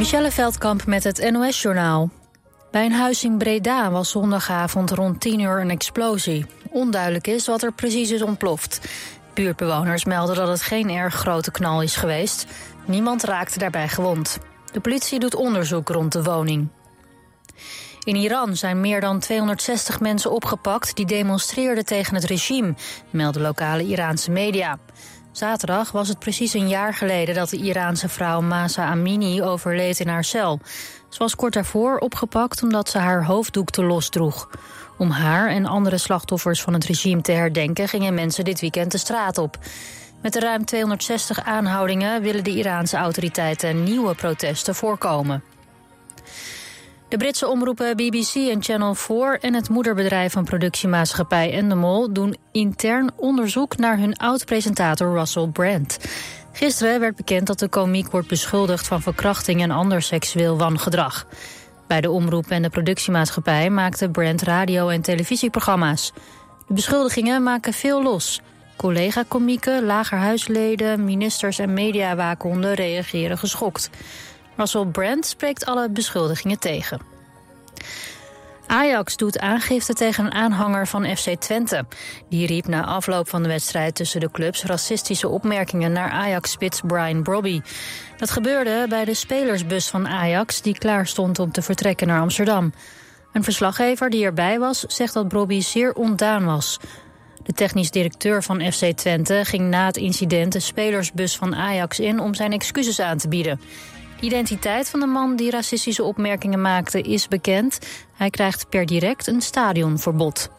Michelle Veldkamp met het NOS-journaal. Bij een huis in Breda was zondagavond rond 10 uur een explosie. Onduidelijk is wat er precies is ontploft. Buurtbewoners melden dat het geen erg grote knal is geweest. Niemand raakte daarbij gewond. De politie doet onderzoek rond de woning. In Iran zijn meer dan 260 mensen opgepakt die demonstreerden tegen het regime, melden lokale Iraanse media. Zaterdag was het precies een jaar geleden dat de Iraanse vrouw Masa Amini overleed in haar cel. Ze was kort daarvoor opgepakt omdat ze haar hoofddoek te los droeg. Om haar en andere slachtoffers van het regime te herdenken gingen mensen dit weekend de straat op. Met de ruim 260 aanhoudingen willen de Iraanse autoriteiten nieuwe protesten voorkomen. De Britse omroepen BBC en Channel 4 en het moederbedrijf van productiemaatschappij Endemol doen intern onderzoek naar hun oud-presentator Russell Brand. Gisteren werd bekend dat de komiek wordt beschuldigd van verkrachting en ander seksueel wangedrag. Bij de omroep en de productiemaatschappij maakte Brand radio- en televisieprogramma's. De beschuldigingen maken veel los. Collega-komieken, lagerhuisleden, ministers en mediawaakhonden reageren geschokt. Russell Brand spreekt alle beschuldigingen tegen. Ajax doet aangifte tegen een aanhanger van FC Twente. Die riep na afloop van de wedstrijd tussen de clubs racistische opmerkingen naar Ajax-spits Brian Brobby. Dat gebeurde bij de spelersbus van Ajax die klaar stond om te vertrekken naar Amsterdam. Een verslaggever die erbij was zegt dat Brobby zeer ontdaan was. De technisch directeur van FC Twente ging na het incident de spelersbus van Ajax in om zijn excuses aan te bieden. De identiteit van de man die racistische opmerkingen maakte is bekend. Hij krijgt per direct een stadionverbod.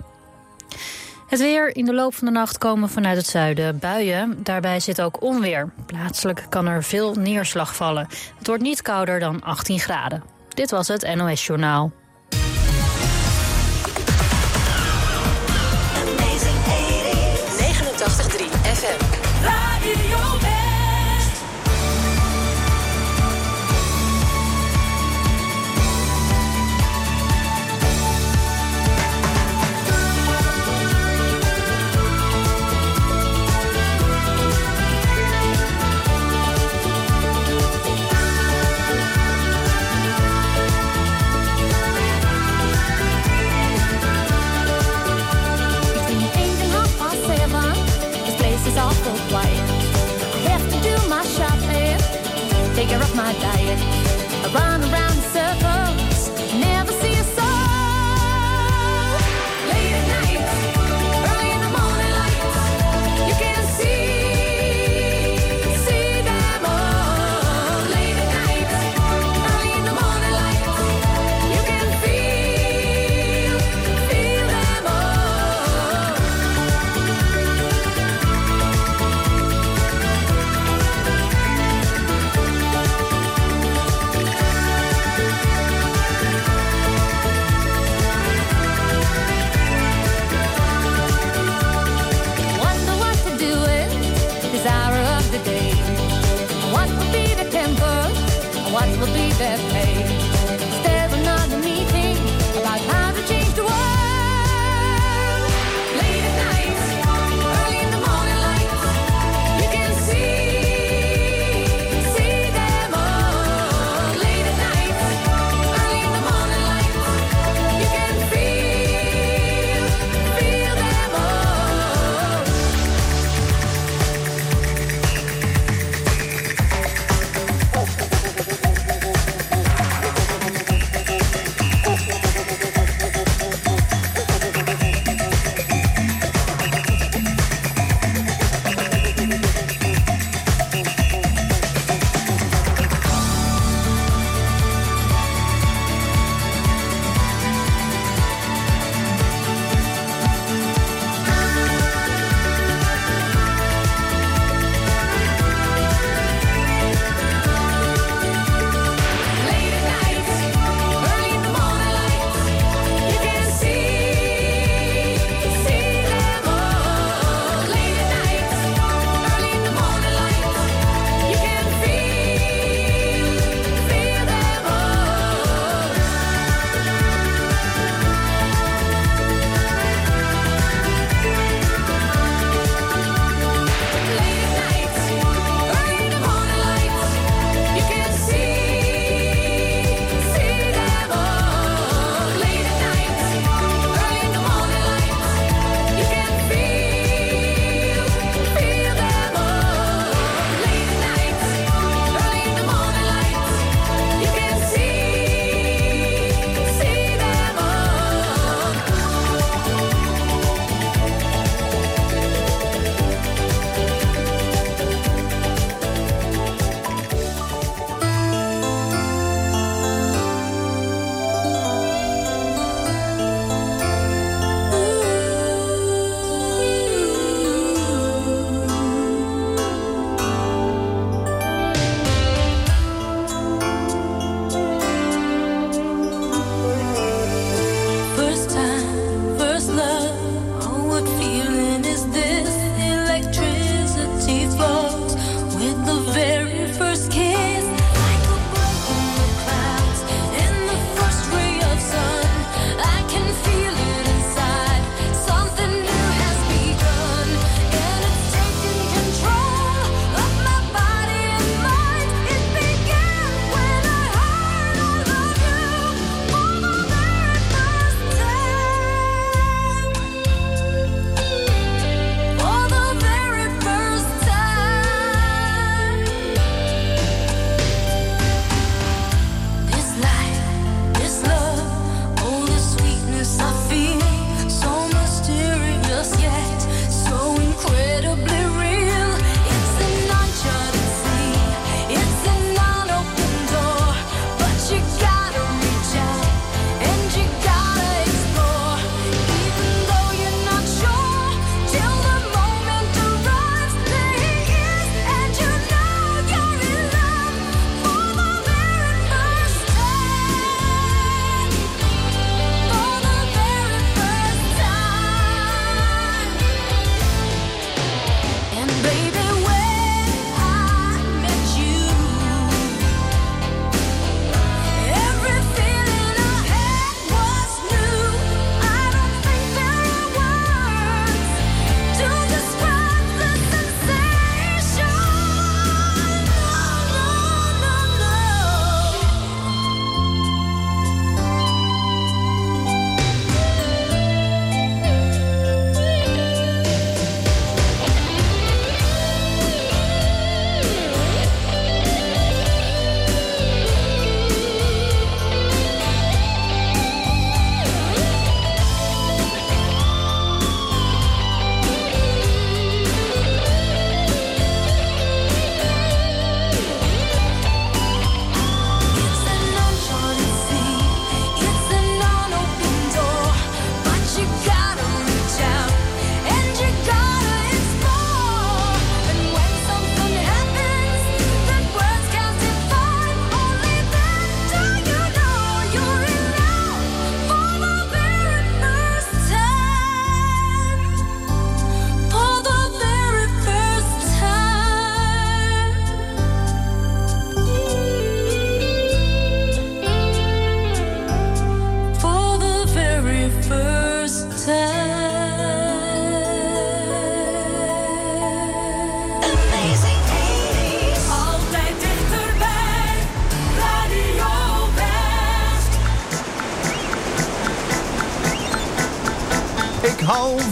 Het weer. In de loop van de nacht komen vanuit het zuiden buien. Daarbij zit ook onweer. Plaatselijk kan er veel neerslag vallen. Het wordt niet kouder dan 18 graden. Dit was het NOS Journaal.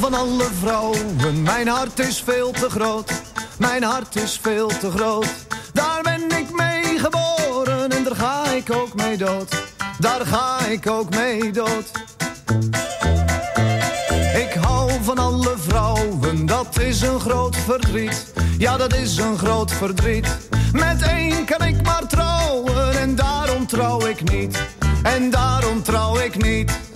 Van alle vrouwen, mijn hart is veel te groot. Mijn hart is veel te groot. Daar ben ik mee geboren en daar ga ik ook mee dood. Daar ga ik ook mee dood. Ik hou van alle vrouwen, dat is een groot verdriet. Ja, dat is een groot verdriet. Met één kan ik maar trouwen en daarom trouw ik niet. En daarom trouw ik niet.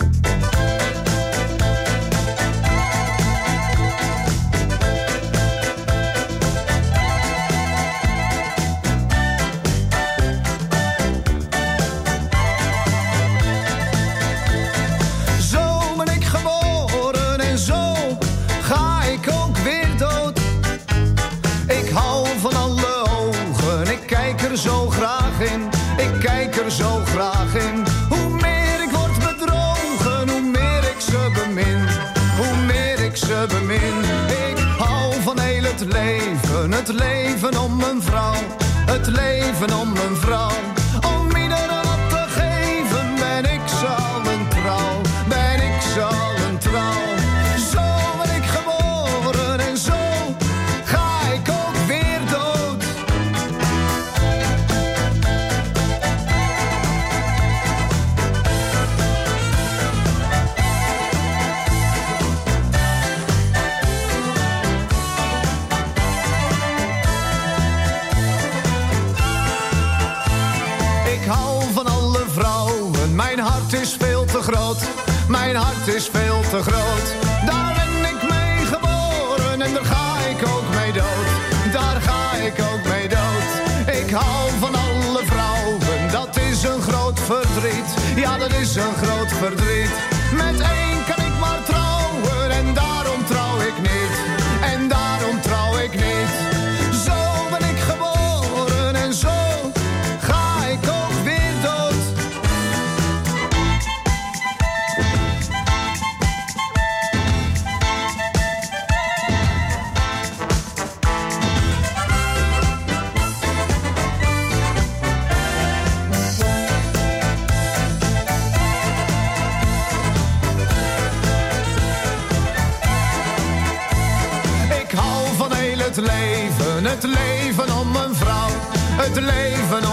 Het leven om een vrouw, het leven om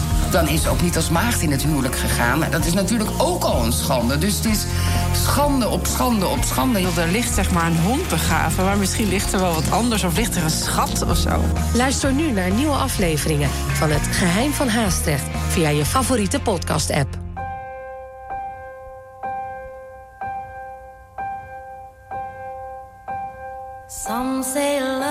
dan is ze ook niet als maagd in het huwelijk gegaan. Dat is natuurlijk ook al een schande. Dus het is schande op schande op schande. Er ligt zeg maar een hond begraven, maar misschien ligt er wel wat anders of ligt er een schat of zo. Luister nu naar nieuwe afleveringen van Het Geheim van Haastrecht via je favoriete podcast-app. Some say love,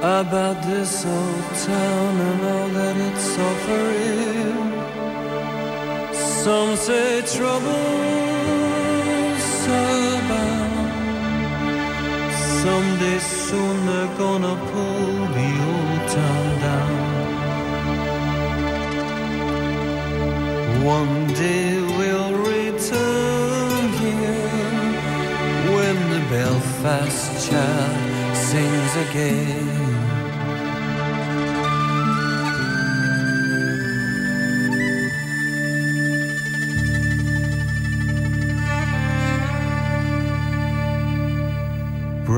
about this old town and all that it's offering. Some say trouble's abound. Someday soon they're gonna pull the old town down. One day we'll return here when the Belfast child sings again.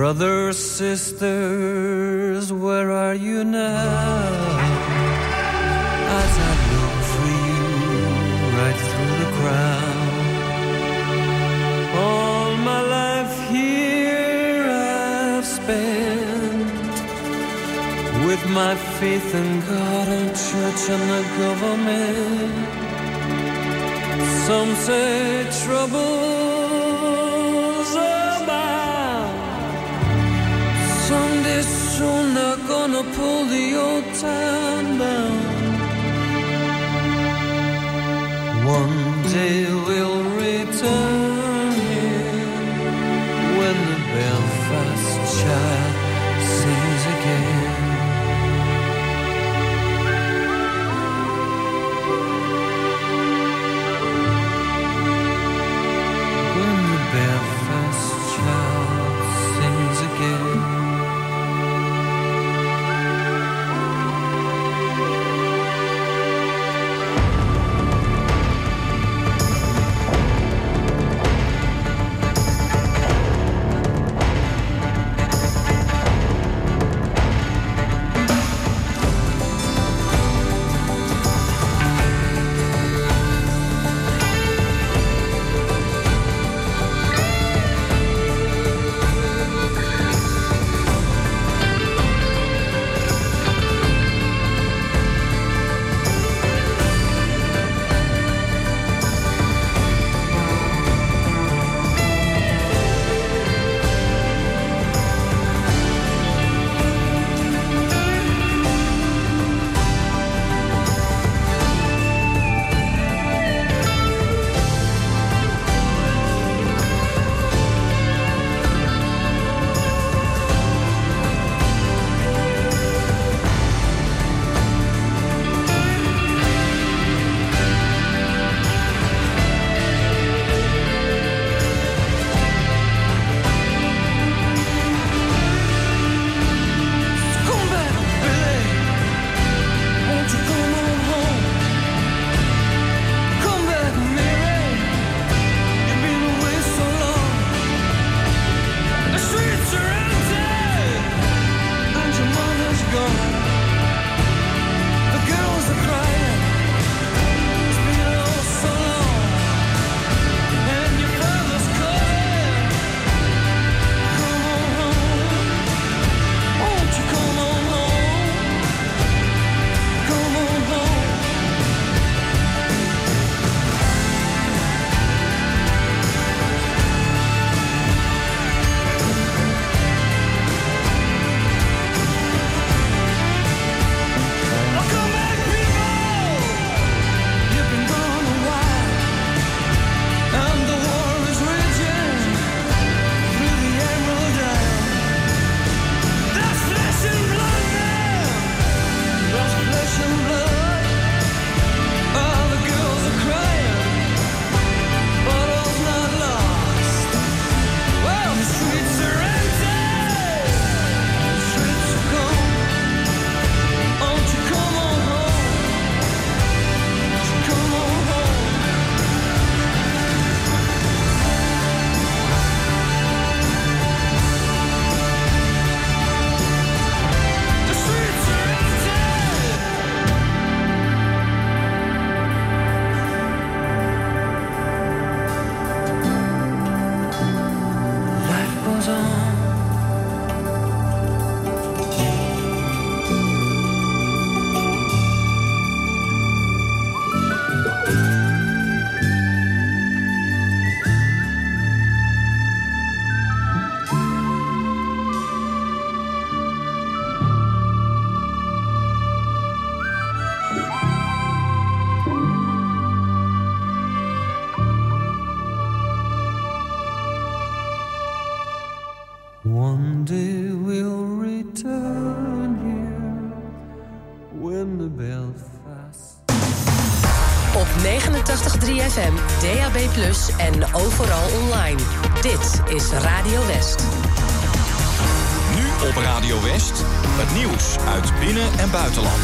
Brothers, sisters, where are you now? As I look for you right through the crowd. All my life here I've spent with my faith in God and church and the government. Some say trouble's soon they're gonna pull the old town down. One day we'll return is Radio West. Nu op Radio West, het nieuws uit binnen- en buitenland.